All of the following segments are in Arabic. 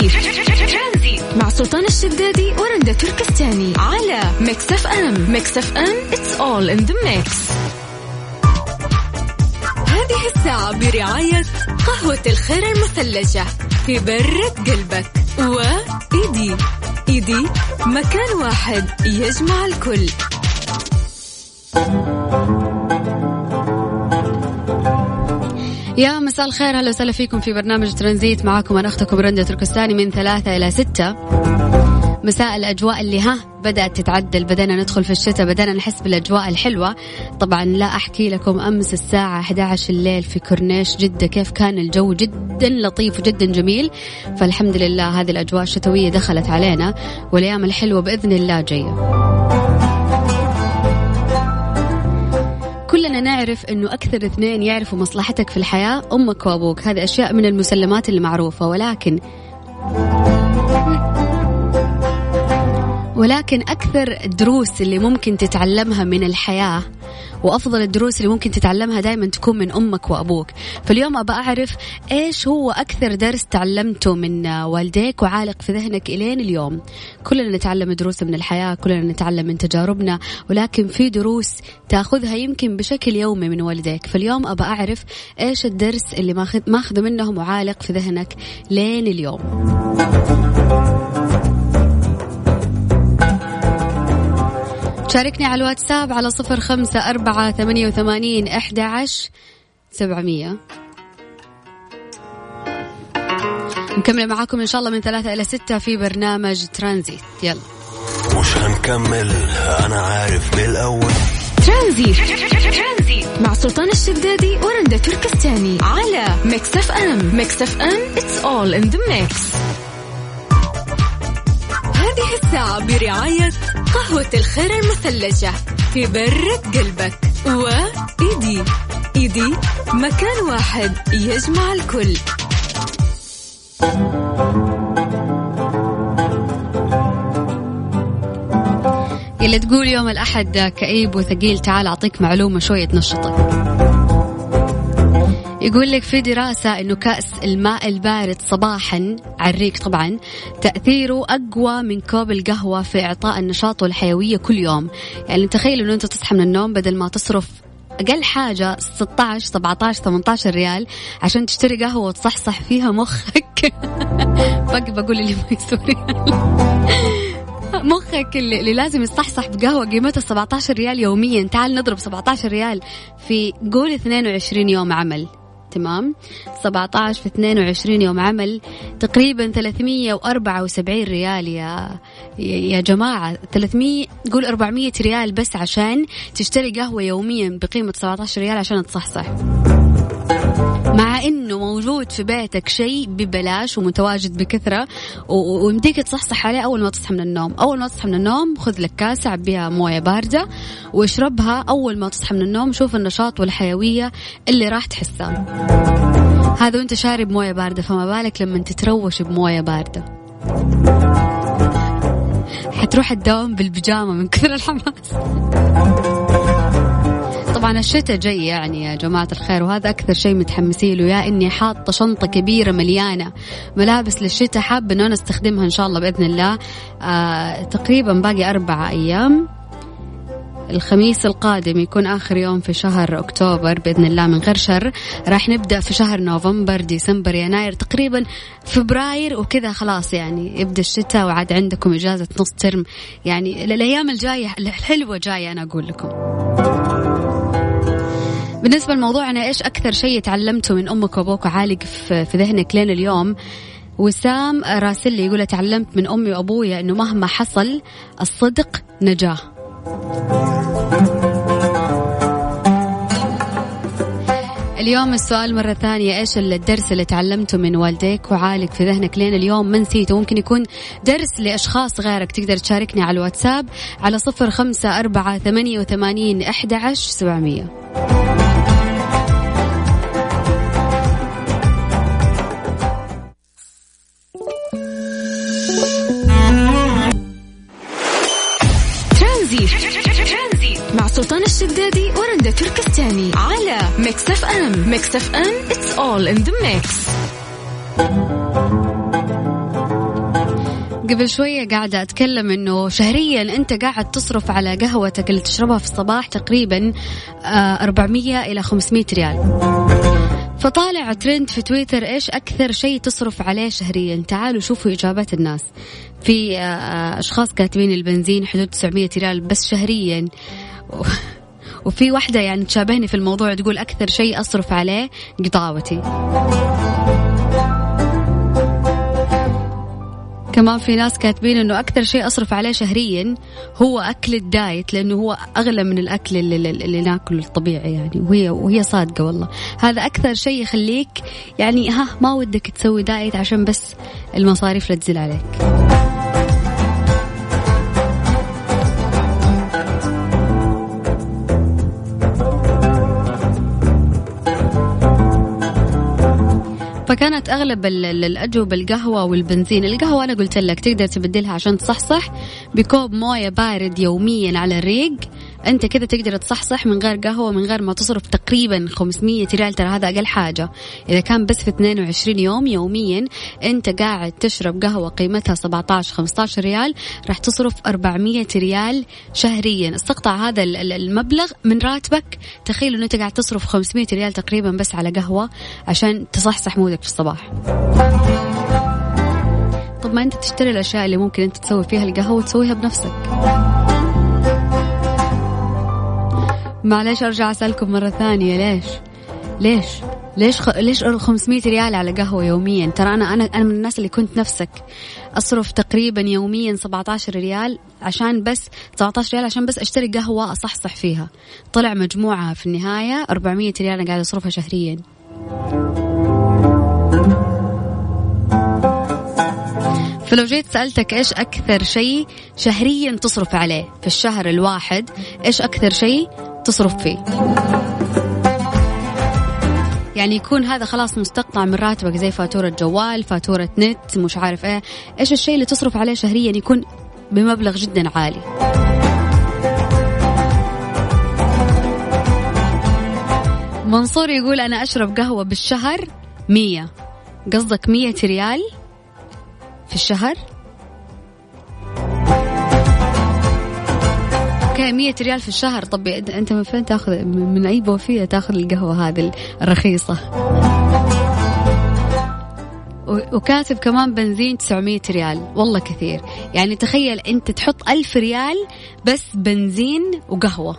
ترانزي مع سلطان الشدادي ورندا تركستاني. على Mix FM. Mix FM it's all in the mix. هذه الساعة برعاية قهوة الخير المثلجة. في برة قلبك. وإيدي إيدي مكان واحد يجمع الكل. يا مساء الخير هلا وسهلا فيكم في برنامج ترانزيت. معاكم أنا أختكم رندا تركستاني من ثلاثة إلى ستة. مساء الأجواء اللي ها بدأت تتعدل. بدأنا ندخل في الشتاء بدأنا نحس بالأجواء الحلوة. طبعا لا أحكي لكم أمس الساعة 11 الليل في كورنيش جدة كيف كان الجو؟ جدا لطيف وجدا جميل. فالحمد لله هذه الأجواء الشتوية دخلت علينا. والأيام الحلوة بإذن الله جاية. نعرف إنه أكثر اثنين يعرفوا مصلحتك في الحياة أمك وأبوك. هذه أشياء من المسلمات اللي معروفه ولكن ولكن أكثر الدروس اللي ممكن تتعلمها من الحياة وأفضل الدروس اللي ممكن تتعلمها دائما تكون من أمك وأبوك. فاليوم أبى أعرف إيش هو أكثر درس تعلمته من والديك وعالق في ذهنك إلين اليوم. كلنا نتعلم دروس من الحياة كلنا نتعلم من تجاربنا ولكن في دروس تأخذها يمكن بشكل يومي من والديك. فاليوم أبى أعرف إيش الدرس اللي ماخذه منهم وعالق في ذهنك لين اليوم. شاركني على الواتساب على صفر خمسة أربعة ثمانية وثمانين أحد عشر سبعمية. نكمل معاكم إن شاء الله من ثلاثة إلى ستة في برنامج ترانزيت. يلا. مش هنكمل؟ أنا عارف من الأول. ترانزيت. مع سلطان الشدادي ورندا تركستاني على Mix FM. Mix FM it's all in the mix. الساعة برعاية قهوة الخير المثلجة برة قلبك وإيدي إيدي. مكان واحد يجمع الكل. اللي تقول يوم الأحد كئيب وثقيل تعال أعطيك معلومة شوية تنشطك. يقول لك في دراسة أنه كأس الماء البارد صباحا الريق طبعا تأثيره أقوى من كوب القهوة في إعطاء النشاط والحيوية كل يوم. يعني تخيل أنه أنت تصحى من النوم بدل ما تصرف أقل حاجة 16 17 18 ريال عشان تشتري قهوة وتصحصح فيها مخك. باقي بقول اللي ما يسوي. مخك اللي, لازم يصحصح بقهوة قيمتها 17 ريال يوميا. تعال نضرب 17 ريال في قول 22 يوم عمل. تمام 17 في 22 يوم عمل تقريبا 374 ريال يا يا جماعة. 300 قول 400 ريال بس عشان تشتري قهوة يوميا بقيمة 17 ريال عشان تصحصح. مع إنه موجود في بيتك شيء ببلاش ومتواجد بكثرة ويمديك تصحصح عليه أول ما تصحى من النوم، أول ما تصحى من النوم خذ لك كاسة عبيها موية باردة واشربها أول ما تصحى من النوم شوف النشاط والحيوية اللي راح تحسها. هذا وأنت شارب موية باردة فما بالك لما تتروش بموية باردة. حتروح الدوام بالبيجامة من كثر الحماس. طبعا الشتاء جاي يعني يا جماعة الخير وهذا أكثر شيء متحمسين له يا إني حاطة شنطة كبيرة مليانة ملابس للشتاء حابة إنه أنا أستخدمها إن شاء الله بإذن الله. آه تقريبا باقي أربعة أيام. الخميس القادم يكون آخر يوم في شهر أكتوبر بإذن الله من غير شر. راح نبدأ في شهر نوفمبر ديسمبر يناير تقريبا فبراير وكذا خلاص يعني يبدأ الشتاء وعاد عندكم إجازة نص ترم. يعني الأيام الجاية الحلوة جاية أنا أقول لكم. بالنسبة لموضوعنا إيش أكثر شيء تعلمته من أمك وأبوك وعالق في ذهنك لين اليوم؟ وسام راسلي يقول تعلمت من أمي وأبويا أنه مهما حصل الصدق نجاة. اليوم السؤال مرة ثانية إيش الدرس اللي تعلمته من والديك وعالق في ذهنك لين اليوم؟ ما نسيته ممكن يكون درس لأشخاص غيرك. تقدر تشاركني على الواتساب على صفر خمسة أربعة ثمانية وثمانين أحد عشر سبعمية. الشدادي ورندا تركستاني على Mix FM. Mix FM it's all in the mix. قبل شوية قاعدة أتكلم إنه شهريا أنت قاعد تصرف على قهوتك اللي تشربها في الصباح تقريبا 400 آه، إلى 500 ريال. فطالع ترند في تويتر إيش أكثر شيء تصرف عليه شهريا؟ تعالوا شوفوا إجابات الناس. في آه، أشخاص كاتبين البنزين حدود 900 ريال بس شهريا. وفي واحدة يعني تشابهني في الموضوع تقول أكثر شيء أصرف عليه قطاوتي. كمان في ناس كاتبين إنه أكثر شيء أصرف عليه شهريا هو أكل الدايت لأنه هو أغلى من الأكل اللي, اللي ناكله الطبيعي يعني وهي وهي صادقة والله. هذا أكثر شيء يخليك يعني ها ما ودك تسوي دايت عشان بس المصاريف لا تزل عليك. فكانت أغلب الأجوبة القهوه والبنزين. القهوة أنا قلت لك تقدر تبدلها عشان تصحصح بكوب مويه بارد يوميا على الريق. أنت كذا تقدر تصحصح من غير قهوة من غير ما تصرف تقريبا 500 ريال ترى هذا أقل حاجة. إذا كان بس في 22 يوم يوميا أنت قاعد تشرب قهوة قيمتها 17 15 ريال راح تصرف 400 ريال شهريا. استقطع هذا المبلغ من راتبك. تخيل إنه أنت قاعد تصرف 500 ريال تقريبا بس على قهوة عشان تصحصح مودك في الصباح. طب ما أنت تشتري الأشياء اللي ممكن أنت تسوي فيها القهوة وتسويها بنفسك. معلش أرجع أسألكم مرة ثانية ليش؟ ليش؟ ليش خ... ليش 500 ريال على قهوة يوميا؟ ترى أنا أنا أنا من الناس اللي كنت نفسك أصرف تقريبا يوميا 17 ريال عشان بس 17 ريال عشان بس أشتري قهوة أصحصح فيها. طلع مجموعها في النهاية 400 ريال أنا قاعدة أصرفها شهريا. فلو جيت سألتك إيش أكثر شيء شهريا تصرف عليه في الشهر الواحد إيش أكثر شيء؟ تصرف فيه. يعني يكون هذا خلاص مستقطع من راتبك زي فاتورة جوال فاتورة نت مش عارف إيه. إيش الشيء اللي تصرف عليه شهريا يكون بمبلغ جدا عالي؟ منصور يقول أنا أشرب قهوة بالشهر مية. قصدك مية ريال في الشهر؟ أوكي 100 ريال في الشهر. طب أنت من فين تاخذ؟ من أي بوفية تاخذ القهوة هذه الرخيصة؟ وكاتب كمان بنزين 900 ريال. والله كثير. يعني تخيل أنت تحط ألف ريال بس بنزين وقهوة.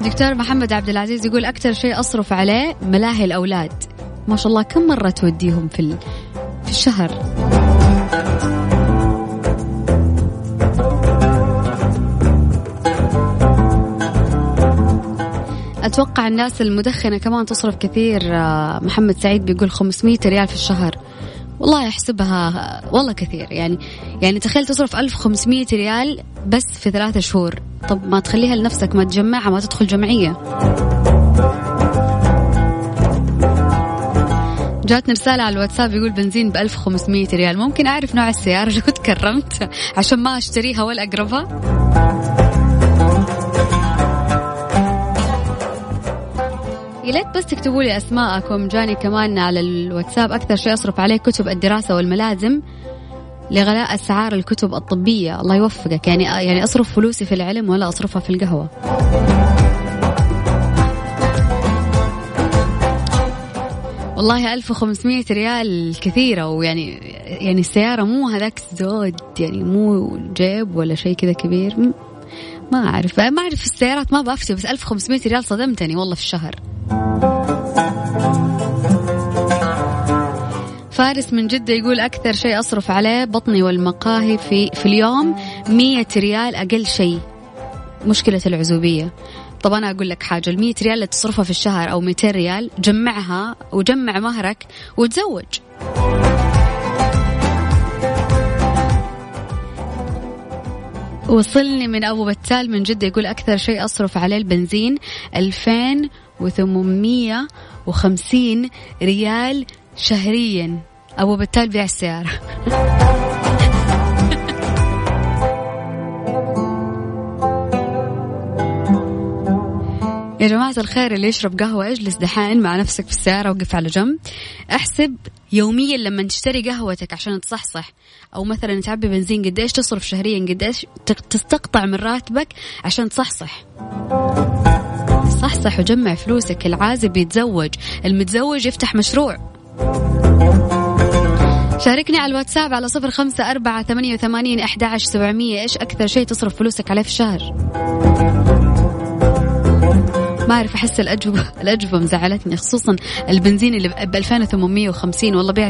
دكتور محمد عبد العزيز يقول أكثر شيء أصرف عليه ملاهي الأولاد. ما شاء الله كم مرة توديهم في في الشهر؟ أتوقع الناس المدخنة كمان تصرف كثير آه، محمد سعيد بيقول 500 ريال في الشهر. والله يحسبها والله كثير. يعني يعني تخيل تصرف 1500 ريال بس في ثلاثة شهور. طب ما تخليها لنفسك ما تجمعها ما تدخل جمعية. جاتني رسالة على الواتساب يقول بنزين ب 1500 ريال. ممكن أعرف نوع السيارة لو تكرمت عشان ما أشتريها ولا أقربها؟ يا ليت بس تكتبوا لي أسماءكم. جاني كمان على الواتساب أكثر شيء أصرف عليه كتب الدراسة والملازم لغلاء أسعار الكتب الطبية. الله يوفقك. يعني يعني أصرف فلوسي في العلم ولا أصرفها في القهوة. والله 1500 ريال كثيرة ويعني يعني السيارة مو هذاك زود يعني مو جيب ولا شيء كذا كبير. ما أعرف ما أعرف السيارات ما بفتي بس 1500 ريال صدمتني والله في الشهر. فارس من جدة يقول أكثر شيء أصرف عليه بطني والمقاهي في, في اليوم مية ريال أقل شيء. مشكلة العزوبية. طب أنا أقول لك حاجة المية ريال اللي تصرفها في الشهر أو 200 ريال جمعها وجمع مهرك وتزوج. وصلني من أبو بتال من جدة يقول أكثر شيء أصرف عليه البنزين 2850 ريال شهريا. أبو بتال بيع السيارة. يا جماعة الخير اللي يشرب قهوة اجلس دحين مع نفسك في السيارة وقف على جنب. احسب يوميا لما تشتري قهوتك عشان تصحصح. أو مثلا تعبي بنزين قديش تصرف شهريا قديش تستقطع من راتبك عشان تصحصح. صحصح وجمع فلوسك العازب يتزوج المتزوج يفتح مشروع. شاركني على الواتساب على صفر خمسة أربعة ثمانية وثمانين أحد سبعمية إيش أكثر شيء تصرف فلوسك عليه في الشهر؟ ما أعرف أحس الأجوبة الأجوبة مزعلتني خصوصا البنزين اللي ب 2850 والله بيع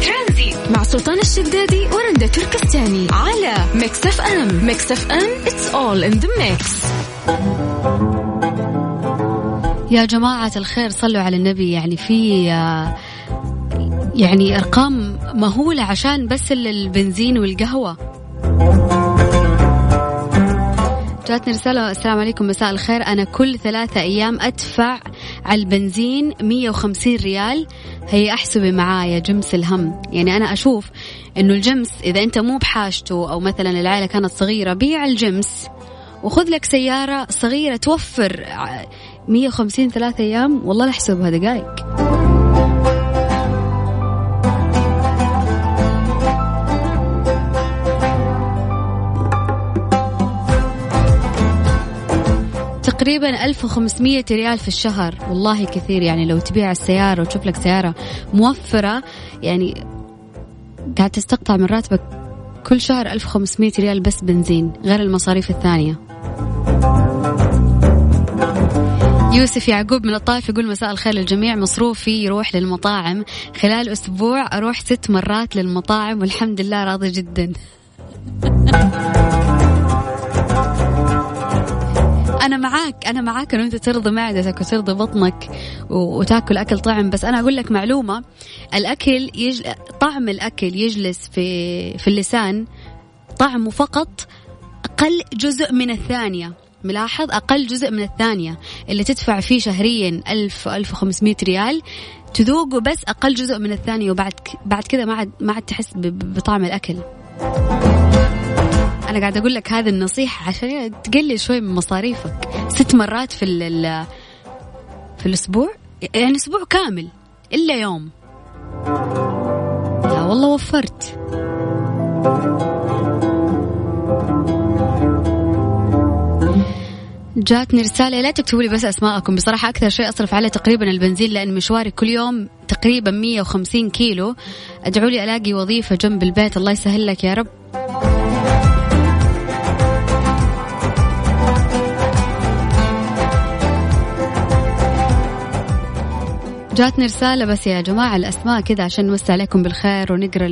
ترانزيت مع سلطان الشدادي ورندا تركستاني على Mix FM. Mix FM it's all in the mix. يا جماعة الخير صلوا على النبي. يعني في يعني أرقام مهولة عشان بس البنزين والقهوة. جاتني رسالة السلام عليكم مساء الخير. أنا كل ثلاثة أيام أدفع على البنزين 150 ريال. هي أحسبي معايا جمس الهم. يعني أنا أشوف إنه الجمس إذا أنت مو بحاجته أو مثلا العائلة كانت صغيرة بيع الجمس. وخذ لك سيارة صغيرة توفر 150 ثلاثة أيام والله لا أحسبها دقائق تقريبا 1500 ريال في الشهر. والله كثير يعني لو تبيع السيارة وتشوف لك سيارة موفرة يعني قاعد تستقطع من راتبك كل شهر 1500 ريال بس بنزين غير المصاريف الثانية. يوسف يعقوب من الطائف يقول مساء الخير للجميع. مصروفي يروح للمطاعم. خلال أسبوع أروح ست مرات للمطاعم والحمد لله راضي جدا. أنا معاك أنا معاك انه أنت ترضي معدتك وترضي بطنك وتاكل أكل طعم. بس أنا أقول لك معلومة الأكل يجل... طعم الأكل يجلس في في اللسان طعمه فقط أقل جزء من الثانية. ملاحظ أقل جزء من الثانية اللي تدفع فيه شهريا ألف ألف وخمسمائة ريال. تذوقه بس أقل جزء من الثانية وبعد بعد كذا ما عاد ما عاد تحس بطعم الأكل. أنا قاعد أقول لك هذه النصيحة عشان تقلل شوي من مصاريفك. ست مرات في في الأسبوع؟ يعني أسبوع كامل إلا يوم. لا والله وفرت. جاتني رسالة لا تكتبوا لي بس أسماءكم. بصراحة أكثر شيء أصرف عليه تقريبا البنزين لأن مشواري كل يوم تقريبا 150 كيلو. أدعوا لي ألاقي وظيفة جنب البيت. الله يسهل لك يا رب. جاتني رسالة بس يا جماعة الأسماء كذا عشان نمسي عليكم بالخير ونقرأ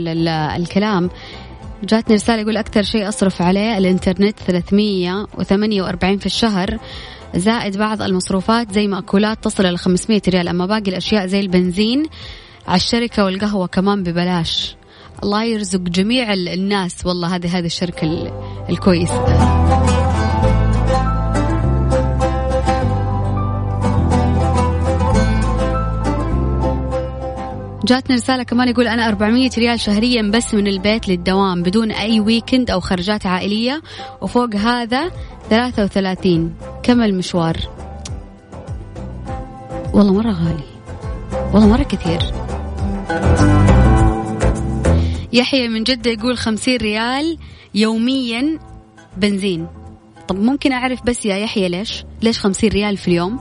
الكلام. جاتني رسالة يقول أكثر شيء أصرف عليه الإنترنت 348 في الشهر. زائد بعض المصروفات زي مأكولات تصل إلى 500 ريال. أما باقي الأشياء زي البنزين على الشركة والقهوة كمان ببلاش. الله يرزق جميع الناس. والله هذه هذه الشركة الكويسة. جاتني رسالة كمان يقول أنا 400 ريال شهريا بس من البيت للدوام بدون أي ويكند أو خرجات عائلية وفوق هذا 33 كم المشوار والله مرة غالي. والله مرة كثير. يحيى من جدة يقول 50 ريال يوميا بنزين. طب ممكن أعرف بس يا يحيى ليش؟ ليش 50 ريال في اليوم؟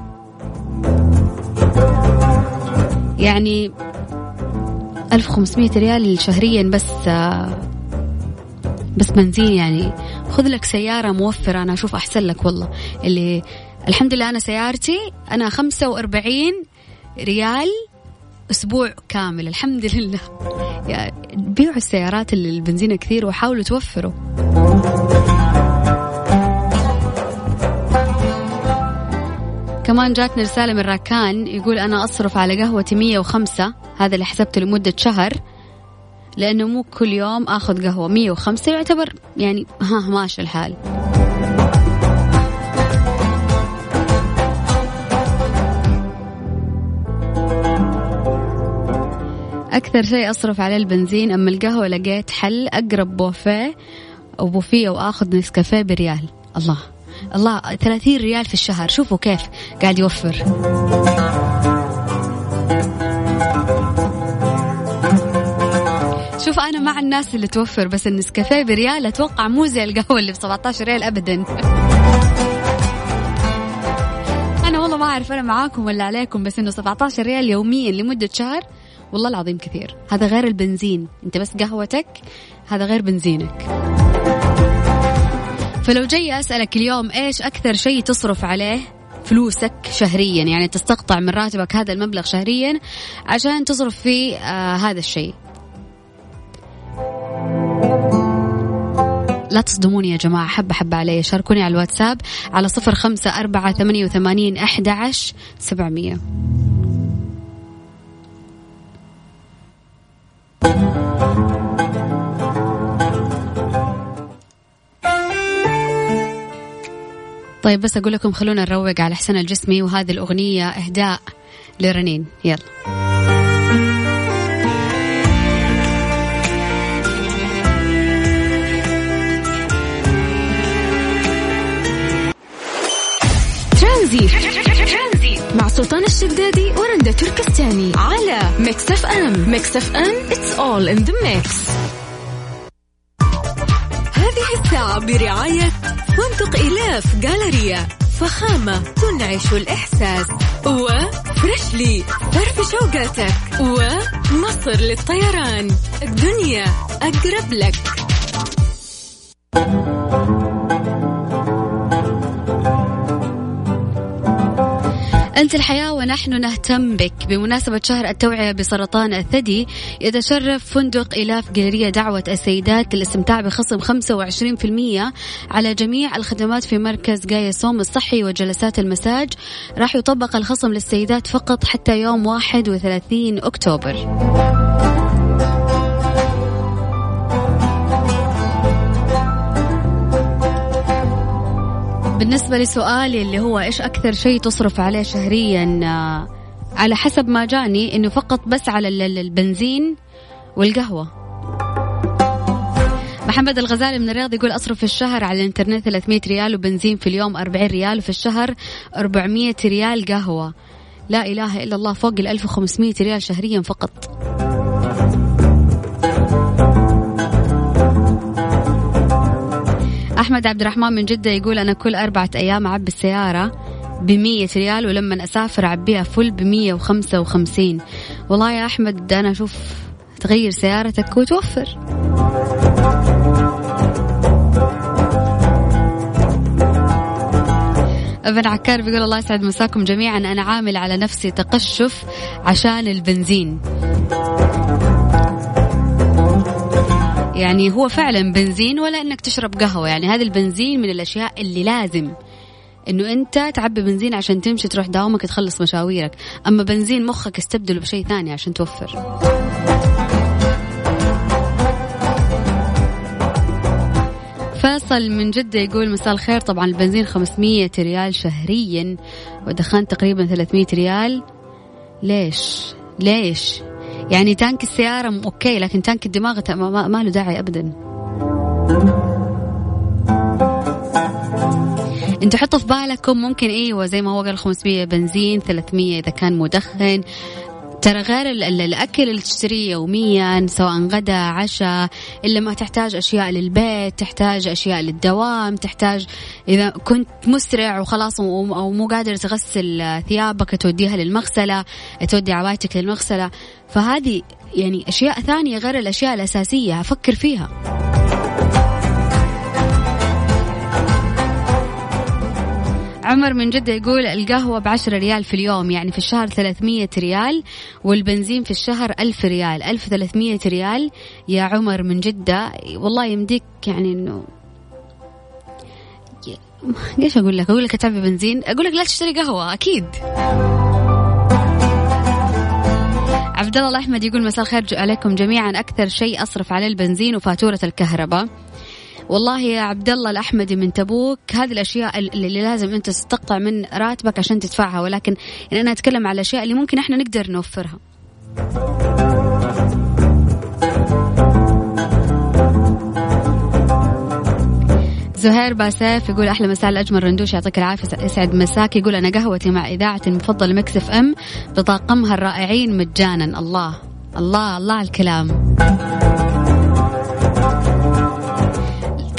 يعني 1500 ريال شهريا بس بس بنزين يعني. خذ لك سيارة موفرة أنا أشوف أحسن لك والله. اللي الحمد لله أنا سيارتي أنا 45 ريال أسبوع كامل الحمد لله. يعني بيعوا السيارات اللي البنزين كثير وحاولوا توفروا. كمان جاتني رسالة من راكان يقول أنا أصرف على قهوتي 105 هذا اللي حسبته لمدة شهر لأنه مو كل يوم أخذ قهوة. 105 يعتبر يعني ها ماشي الحال. أكثر شيء أصرف عليه البنزين أما القهوة لقيت حل أقرب بوفيه أو بوفيه وآخذ نسكافيه بريال. الله. الله 30 ريال في الشهر. شوفوا كيف قاعد يوفر. شوف أنا مع الناس اللي توفر بس النسكافيه بريال أتوقع مو زي القهوة اللي ب 17 ريال ابدا. أنا والله ما أعرف أنا معاكم ولا عليكم بس إنه 17 ريال يوميا لمدة شهر والله العظيم كثير. هذا غير البنزين. أنت بس قهوتك هذا غير بنزينك. فلو جاي أسألك اليوم إيش أكثر شيء تصرف عليه فلوسك شهريا؟ يعني تستقطع من راتبك هذا المبلغ شهريا عشان تصرف فيه آه هذا الشيء. لا تصدموني يا جماعة حبة حبة علي. شاركوني على الواتساب على صفر خمسة أربعة ثمانية وثمانين أحد عشر سبعمية. طيب بس أقول لكم خلونا نروق على حسن الجسمي وهذه الأغنية إهداء لرنين. يلا. ترانزيت مع سلطان الشدادي ورندا تركستاني على Mix FM Mix FM it's all in the mix هذه الساعة برعاية إلاف جالريا فخامة تنعش الإحساس. و Freshly فرفش أوقاتك. ومصر للطيران. الدنيا أقرب لك. أنت الحياة ونحن نهتم بك. بمناسبة شهر التوعية بسرطان الثدي يتشرف فندق إلاف جاليريا دعوة السيدات للاستمتاع بخصم 25% على جميع الخدمات في مركز جايا سوم الصحي وجلسات المساج. راح يطبق الخصم للسيدات فقط حتى يوم 31 أكتوبر. بالنسبة لسؤالي اللي هو إيش أكثر شيء تصرف عليه شهريا آه، على حسب ما جاني إنه فقط بس على البنزين والقهوة. محمد الغزالي من الرياض يقول أصرف في الشهر على الإنترنت 300 ريال وبنزين في اليوم 40 ريال وفي الشهر 400 ريال قهوة. لا إله إلا الله فوق ال 1500 ريال شهريا فقط. أحمد عبد الرحمن من جدة يقول أنا كل أربعة أيام أعبي السيارة بمية ريال ولما أسافر أعبيها فل بمية وخمسة وخمسين. والله يا أحمد أنا أشوف تغير سيارتك وتوفر. أبن عكار بيقول الله يسعد مساكم جميعا. أنا عامل على نفسي تقشف عشان البنزين. يعني هو فعلا بنزين ولا إنك تشرب قهوة. يعني هذا البنزين من الأشياء اللي لازم إنه أنت تعبي بنزين عشان تمشي تروح دوامك تخلص مشاويرك. أما بنزين مخك استبدله بشيء ثاني عشان توفر. فيصل من جدة يقول مساء الخير. طبعا البنزين 500 ريال شهريا ودخان تقريبا 300 ريال. ليش؟ ليش؟ يعني تانك السيارة أوكي لكن تانك الدماغ ما, ما له داعي أبدا. أنتوا حطوا في بالكم ممكن إيوه زي ما هو قال 500 بنزين 300 إذا كان مدخن. ترى غير الأكل اللي تشتريه يوميا سواء غدا عشاء إلا ما تحتاج أشياء للبيت تحتاج أشياء للدوام تحتاج إذا كنت مسرع وخلاص أو مو قادر تغسل ثيابك توديها للمغسلة تودي عوايتك للمغسلة. فهذه يعني أشياء ثانية غير الأشياء الأساسية أفكر فيها. عمر من جدة يقول القهوة بعشرة ريال في اليوم يعني في الشهر ثلاثمية ريال والبنزين في الشهر ألف ريال ألف ثلاثمية ريال يا عمر من جدة والله يمديك يعني أنه إيش أقول لك؟ أقول لك تعبي بنزين؟ أقول لك لا تشتري قهوة أكيد. عبد الله الاحمد يقول مساء الخير عليكم جميعا أكثر شيء أصرف عليه البنزين وفاتورة الكهرباء. والله يا عبد الله الأحمدي من تبوك هذه الأشياء اللي لازم أنت تستقطع من راتبك عشان تدفعها. ولكن يعني أنا أتكلم على الأشياء اللي ممكن إحنا نقدر نوفرها. زهير باسيف يقول أحلى مساء الأجمل رندوش يعطيك العافية. يسعد مساك يقول أنا قهوتي مع إذاعتي المفضلة Mix FM بطاقمها الرائعين مجانا. الله الله الله على الكلام.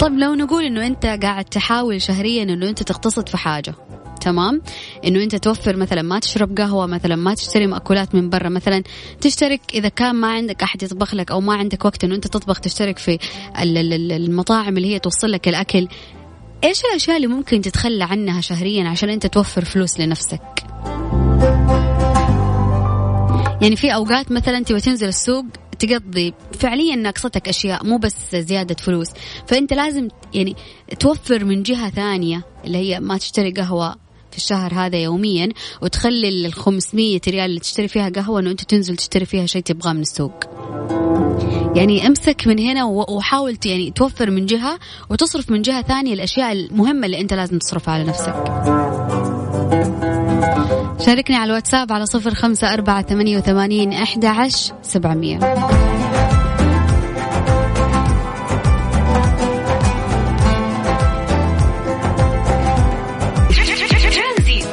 طيب لو نقول إنه أنت قاعد تحاول شهريا إنه أنت تقتصد في حاجة تمام؟ إنه أنت توفر مثلا ما تشرب قهوة مثلا ما تشتري مأكولات من برا مثلا تشترك إذا كان ما عندك أحد يطبخ لك أو ما عندك وقت إنه أنت تطبخ تشترك في المطاعم اللي هي توصل لك الأكل إيش الأشياء اللي ممكن تتخلى عنها شهريا عشان أنت توفر فلوس لنفسك؟ يعني في أوقات مثلا تبغى تنزل السوق تقضي فعليا ناقصتك أشياء مو بس زيادة فلوس فأنت لازم يعني توفر من جهة ثانية اللي هي ما تشتري قهوة في الشهر هذا يوميا وتخلي ال 500 ريال اللي تشتري فيها قهوة إنه أنت تنزل تشتري فيها شيء تبغاه من السوق. يعني امسك من هنا وحاول يعني توفر من جهة وتصرف من جهة ثانية الأشياء المهمة اللي أنت لازم تصرفها على نفسك. شاركني على الواتساب على صفر خمسة أربعة ثمانية وثمانين أحد عشر سبعمية.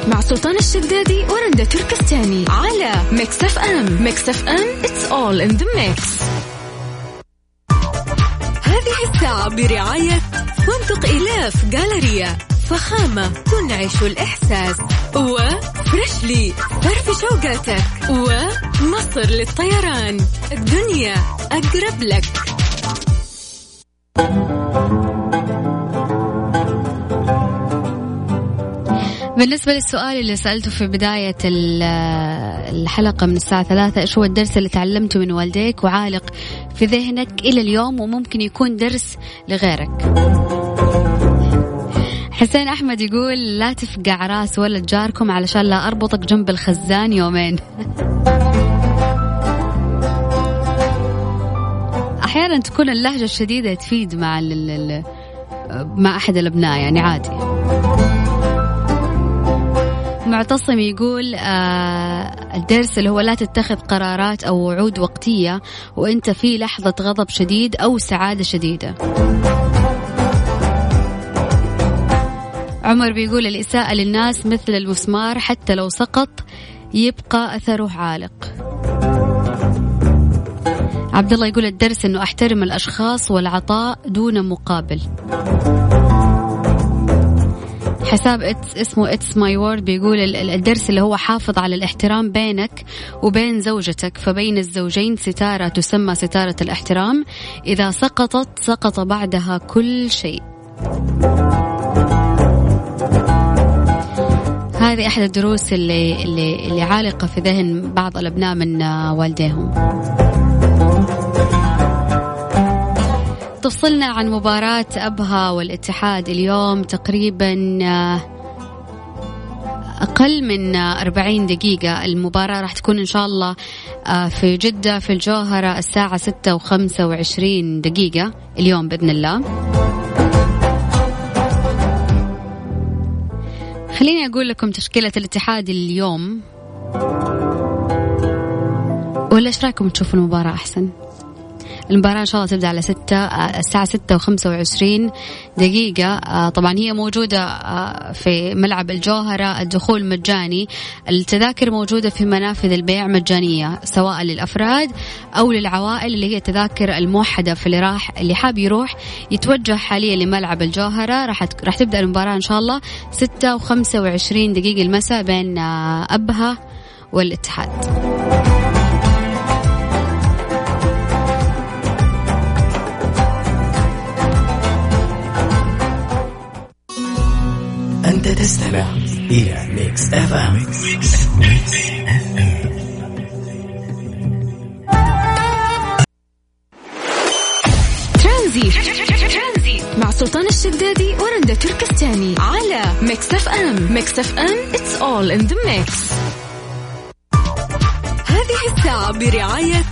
مع سلطان الشدادي ورندا تركستاني على Mix FM. Mix FM it's all in the mix. هذه الساعة برعاية فندق إلاف جالريا فخامة تنعش الإحساس وفريشلي فرف شوقاتك ومصر للطيران. الدنيا أقرب لك. بالنسبة للسؤال اللي سألته في بداية الحلقة من الساعة ثلاثة إيش هو الدرس اللي تعلمته من والديك وعالق في ذهنك إلى اليوم وممكن يكون درس لغيرك؟ حسين أحمد يقول لا تفقع راس ولد جاركم علشان لا أربطك جنب الخزان يومين. أحيانا تكون اللهجة الشديدة تفيد مع مع أحد الأبناء يعني عادي. معتصم يقول آه الدرس اللي هو لا تتخذ قرارات أو وعود وقتية وأنت في لحظة غضب شديد أو سعادة شديدة. عمر بيقول الإساءة للناس مثل المسمار حتى لو سقط يبقى أثره عالق. عبد الله يقول الدرس إنه أحترم الأشخاص والعطاء دون مقابل. حساب it's اسمه it's my word بيقول الدرس اللي هو حافظ على الاحترام بينك وبين زوجتك فبين الزوجين ستارة تسمى ستارة الاحترام. إذا سقطت سقط بعدها كل شيء. هذه أحد الدروس اللي, اللي, اللي عالقة في ذهن بعض الأبناء من والديهم. تفصلنا عن مباراة أبها والاتحاد اليوم تقريبا آه، أقل من 40 دقيقة. المباراة راح تكون إن شاء الله آه، في جدة في الجوهرة الساعة 6 و25 دقيقة اليوم بإذن الله. خليني أقول لكم تشكيلة الاتحاد اليوم ولا إيش رأيكم تشوفوا المباراة أحسن؟ المباراة إن شاء الله تبدأ على ستة آه، الساعة ستة وخمسة وعشرين. دقيقة آه، طبعا هي موجودة آه، في ملعب الجوهرة الدخول مجاني. التذاكر موجودة في منافذ البيع مجانية سواء للأفراد أو للعوائل اللي هي تذاكر الموحدة في اللي راح اللي حاب يروح يتوجه حاليا لملعب الجوهرة. راح راح تبدأ المباراة إن شاء الله ستة وخمسة وعشرين دقيقة المساء بين أبها والاتحاد. تستمع إلى Mix FM مع سلطان الشدادي ورندا تركستاني على Mix FM Mix FM it's all in the mix. هذه الساعة برعاية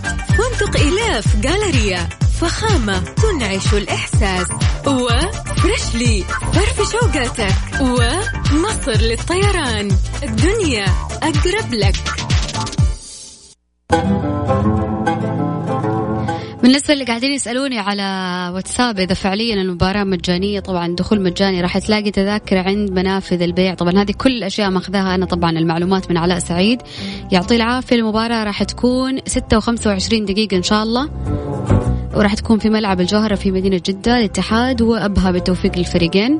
فندق إلاف جالريا فخامة تنعش الإحساس. و Freshly فرفش أوقاتك. ومصر للطيران. الدنيا أقرب لك. بالنسبة اللي قاعدين يسألوني على واتساب إذا فعليا المباراة مجانية طبعا دخول مجاني راح تلاقي تذاكر عند منافذ البيع. طبعا هذه كل الأشياء ماخذاها أنا طبعا المعلومات من علاء سعيد. يعطيه العافية المباراة راح تكون 6 و25 دقيقة إن شاء الله. وراح تكون في ملعب الجوهرة في مدينة جدة الاتحاد وأبها بالتوفيق للفريقين.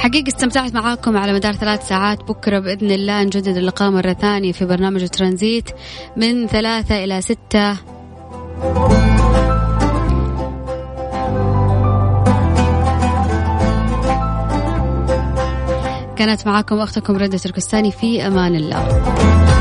حقيقة استمتعت معاكم على مدار ثلاث ساعات. بكرة بإذن الله نجدد اللقاء مرة ثانية في برنامج ترانزيت من ثلاثة إلى ستة. كانت معاكم أختكم ردة تركستاني في أمان الله.